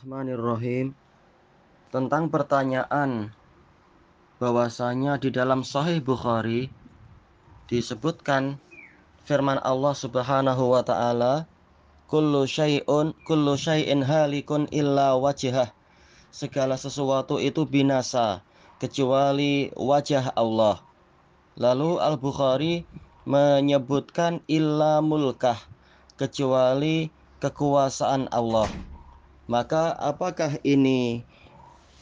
Bismillahirrahmanirrahim. Tentang pertanyaan bahwasanya di dalam Sahih Bukhari disebutkan firman Allah Subhanahu wa taala kullu syai'un kullu syai'in halikun illa wajhah. Segala sesuatu itu binasa kecuali wajah Allah. Lalu Al-Bukhari menyebutkan illa mulkah kecuali kekuasaan Allah maka apakah ini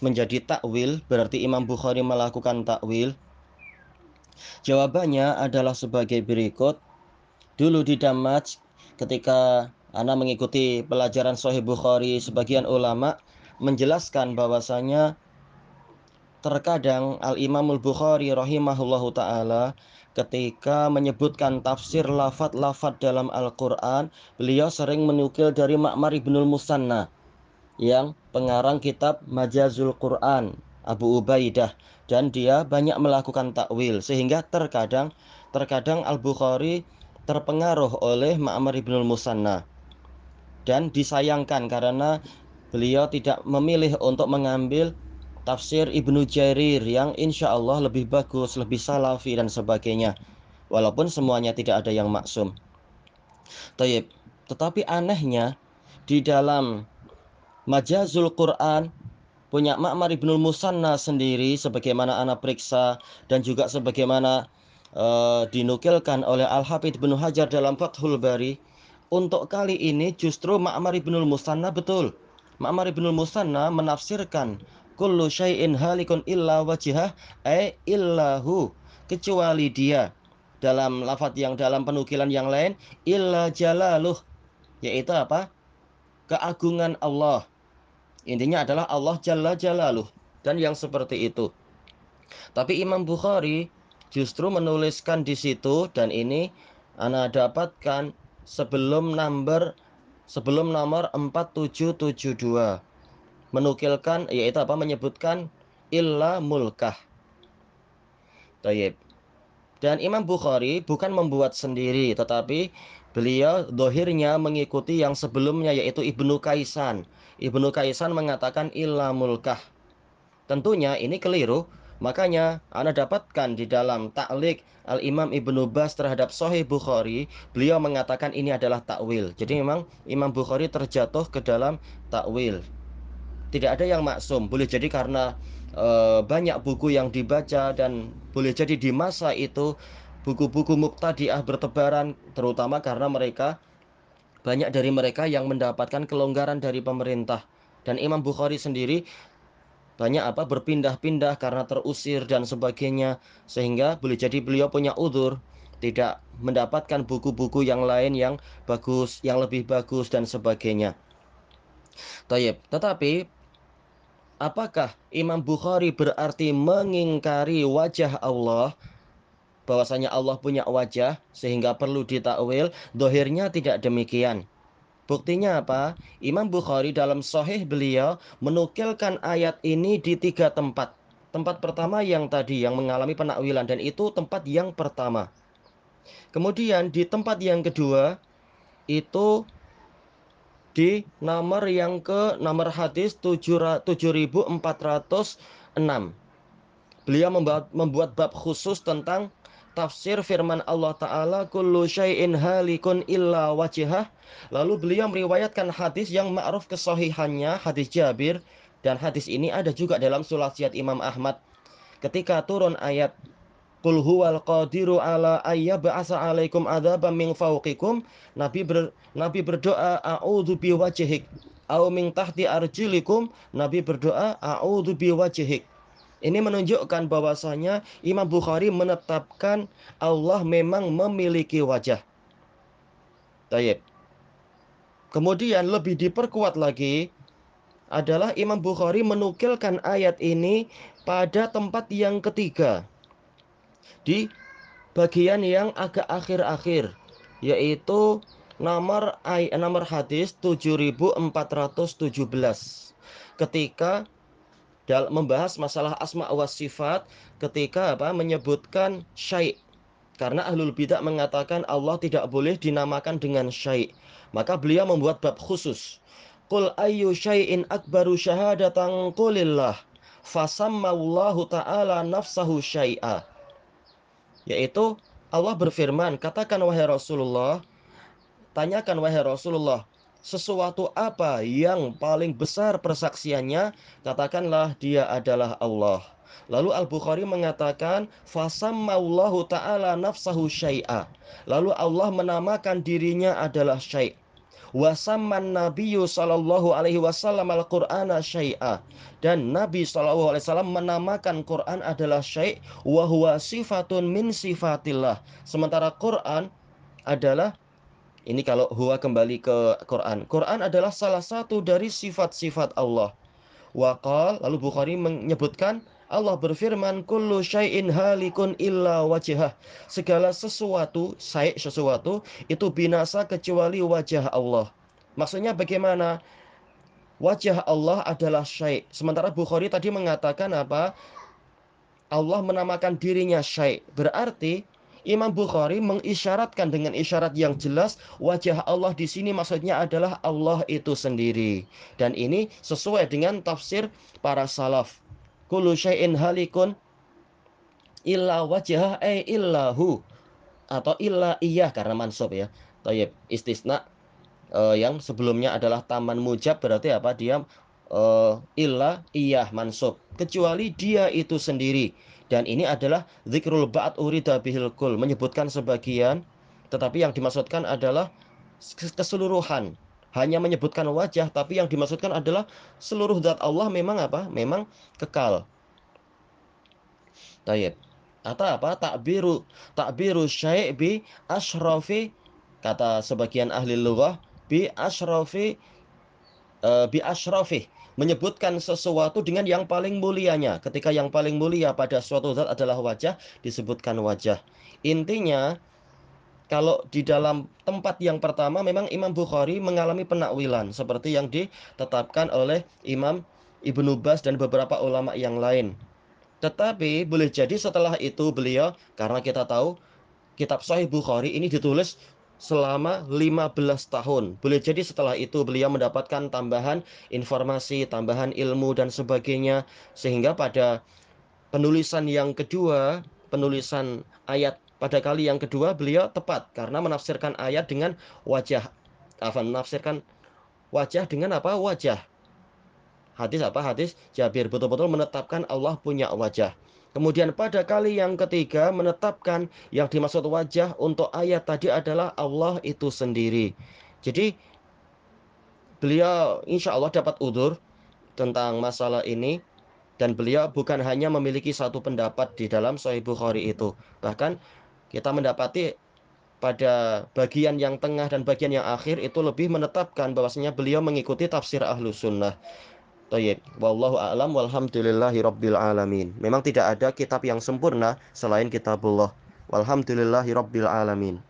menjadi takwil, berarti Imam Bukhari melakukan takwil? Jawabannya adalah sebagai berikut. Dulu di Damaj ketika Anda mengikuti pelajaran Sahih Bukhari, sebagian ulama menjelaskan bahwasanya terkadang Al-Imam Al-Bukhari rahimahullahu taala ketika menyebutkan tafsir lafat-lafat dalam Al-Qur'an, beliau sering menukil dari Ma'mar Ibnul Musanna yang pengarang kitab Majazul Quran Abu Ubaidah dan dia banyak melakukan takwil sehingga terkadang terkadang Al-Bukhari terpengaruh oleh Ma'mar Ibnul Musanna dan disayangkan karena beliau tidak memilih untuk mengambil tafsir Ibnu Jarir yang insya Allah lebih bagus, lebih salafi dan sebagainya walaupun semuanya tidak ada yang maksum Tayyip. tetapi anehnya di dalam Majazul Quran punya Ma'mar Ibnul Musanna sendiri sebagaimana anak periksa dan juga sebagaimana uh, dinukilkan oleh Al-Hafidh Ibnu Hajar dalam Fathul Bari untuk kali ini justru Ma'mar Ibnul Musanna betul. Ma'mar Ibnul Musanna menafsirkan kullu syai'in halikun illa wajihah ay illahu kecuali dia dalam lafaz yang dalam penukilan yang lain illa jalaluh yaitu apa? Keagungan Allah Intinya adalah Allah Jalla Jalaluh dan yang seperti itu. Tapi Imam Bukhari justru menuliskan di situ dan ini Anda dapatkan sebelum nomor sebelum nomor 4772 menukilkan yaitu apa menyebutkan illa mulkah. Tayyib. Dan Imam Bukhari bukan membuat sendiri tetapi beliau dohirnya mengikuti yang sebelumnya yaitu Ibnu Kaisan Ibnu Kaisan mengatakan illa mulkah. Tentunya ini keliru. Makanya Anda dapatkan di dalam taklik Al-Imam Ibnu Bas terhadap Sahih Bukhari, beliau mengatakan ini adalah takwil. Jadi memang Imam Bukhari terjatuh ke dalam takwil. Tidak ada yang maksum. Boleh jadi karena e, banyak buku yang dibaca dan boleh jadi di masa itu buku-buku muktadiah bertebaran terutama karena mereka banyak dari mereka yang mendapatkan kelonggaran dari pemerintah dan Imam Bukhari sendiri banyak apa berpindah-pindah karena terusir dan sebagainya sehingga boleh jadi beliau punya udur tidak mendapatkan buku-buku yang lain yang bagus, yang lebih bagus dan sebagainya. Tayyip. Tetapi apakah Imam Bukhari berarti mengingkari wajah Allah? Bahwasanya Allah punya wajah sehingga perlu ditakwil, dohirnya tidak demikian. Buktinya apa? Imam Bukhari dalam sahih beliau menukilkan ayat ini di tiga tempat. Tempat pertama yang tadi yang mengalami penakwilan dan itu tempat yang pertama. Kemudian di tempat yang kedua itu di nomor yang ke nomor hadis 7406. Beliau membuat, membuat bab khusus tentang tafsir firman Allah Ta'ala kullu syai'in halikun illa wajihah lalu beliau meriwayatkan hadis yang ma'ruf kesohihannya hadis Jabir dan hadis ini ada juga dalam sulasiat Imam Ahmad. Ketika turun ayat Qul huwal qadiru ala ayyab'asa alaikum adzaba min fawqikum Nabi ber, Nabi berdoa a'udzu biwajhik au min tahti Nabi berdoa a'udzu biwajhik ini menunjukkan bahwasanya Imam Bukhari menetapkan Allah memang memiliki wajah. Tayyip. Kemudian lebih diperkuat lagi adalah Imam Bukhari menukilkan ayat ini pada tempat yang ketiga di bagian yang agak akhir-akhir yaitu nomor nomor hadis 7417 ketika dalam membahas masalah asma wa sifat ketika apa menyebutkan syai' karena ahlul bidah mengatakan Allah tidak boleh dinamakan dengan syai' maka beliau membuat bab khusus. Qul ayyu syai'in akbaru syahadatan qulillah. Fasammallahu ta'ala nafsahu syai'a. Yaitu Allah berfirman katakan wahai Rasulullah tanyakan wahai Rasulullah sesuatu apa yang paling besar persaksiannya, katakanlah dia adalah Allah. Lalu Al-Bukhari mengatakan, Fasammallahu ta'ala nafsahu syai'a. Lalu Allah menamakan dirinya adalah syai' wasamman nabiyyu sallallahu alaihi wasallam al-Qur'ana syai'a dan Nabi sallallahu alaihi wasallam menamakan Quran adalah syai' wa huwa sifatun min sifatillah sementara Quran adalah ini kalau huwa kembali ke Quran. Quran adalah salah satu dari sifat-sifat Allah. Waqal, lalu Bukhari menyebutkan Allah berfirman kullu syai'in halikun illa wajhah. Segala sesuatu, syai' sesuatu itu binasa kecuali wajah Allah. Maksudnya bagaimana? Wajah Allah adalah syai'. Sementara Bukhari tadi mengatakan apa? Allah menamakan dirinya syai'. Berarti Imam Bukhari mengisyaratkan dengan isyarat yang jelas wajah Allah di sini maksudnya adalah Allah itu sendiri. Dan ini sesuai dengan tafsir para salaf. Kullu syai'in halikun illa wajah eh illahu atau illa iya karena mansub ya. Tayyib istisna uh, yang sebelumnya adalah taman mujab berarti apa? Dia uh, illa iya mansub kecuali dia itu sendiri dan ini adalah zikrul ba'd urida bihil kul, menyebutkan sebagian tetapi yang dimaksudkan adalah keseluruhan. Hanya menyebutkan wajah tapi yang dimaksudkan adalah seluruh zat Allah memang apa? Memang kekal. Tayyib. Atau apa? Takbiru takbiru syai' bi asyrafi kata sebagian ahli lughah bi asyrafi uh, bi asyrafi menyebutkan sesuatu dengan yang paling mulianya. Ketika yang paling mulia pada suatu zat adalah wajah, disebutkan wajah. Intinya, kalau di dalam tempat yang pertama memang Imam Bukhari mengalami penakwilan seperti yang ditetapkan oleh Imam Ibnu Bas dan beberapa ulama yang lain. Tetapi boleh jadi setelah itu beliau karena kita tahu kitab Sahih Bukhari ini ditulis selama 15 tahun. Boleh jadi setelah itu beliau mendapatkan tambahan informasi, tambahan ilmu dan sebagainya sehingga pada penulisan yang kedua, penulisan ayat pada kali yang kedua beliau tepat karena menafsirkan ayat dengan wajah apa menafsirkan wajah dengan apa? wajah. Hadis apa? Hadis Jabir betul-betul menetapkan Allah punya wajah. Kemudian pada kali yang ketiga menetapkan yang dimaksud wajah untuk ayat tadi adalah Allah itu sendiri. Jadi beliau insya Allah dapat udur tentang masalah ini dan beliau bukan hanya memiliki satu pendapat di dalam Sahih Bukhari itu. Bahkan kita mendapati pada bagian yang tengah dan bagian yang akhir itu lebih menetapkan bahwasanya beliau mengikuti tafsir ahlu sunnah. Tayyib. Wallahu a'lam walhamdulillahi rabbil alamin. Memang tidak ada kitab yang sempurna selain kitabullah. Walhamdulillahi rabbil alamin.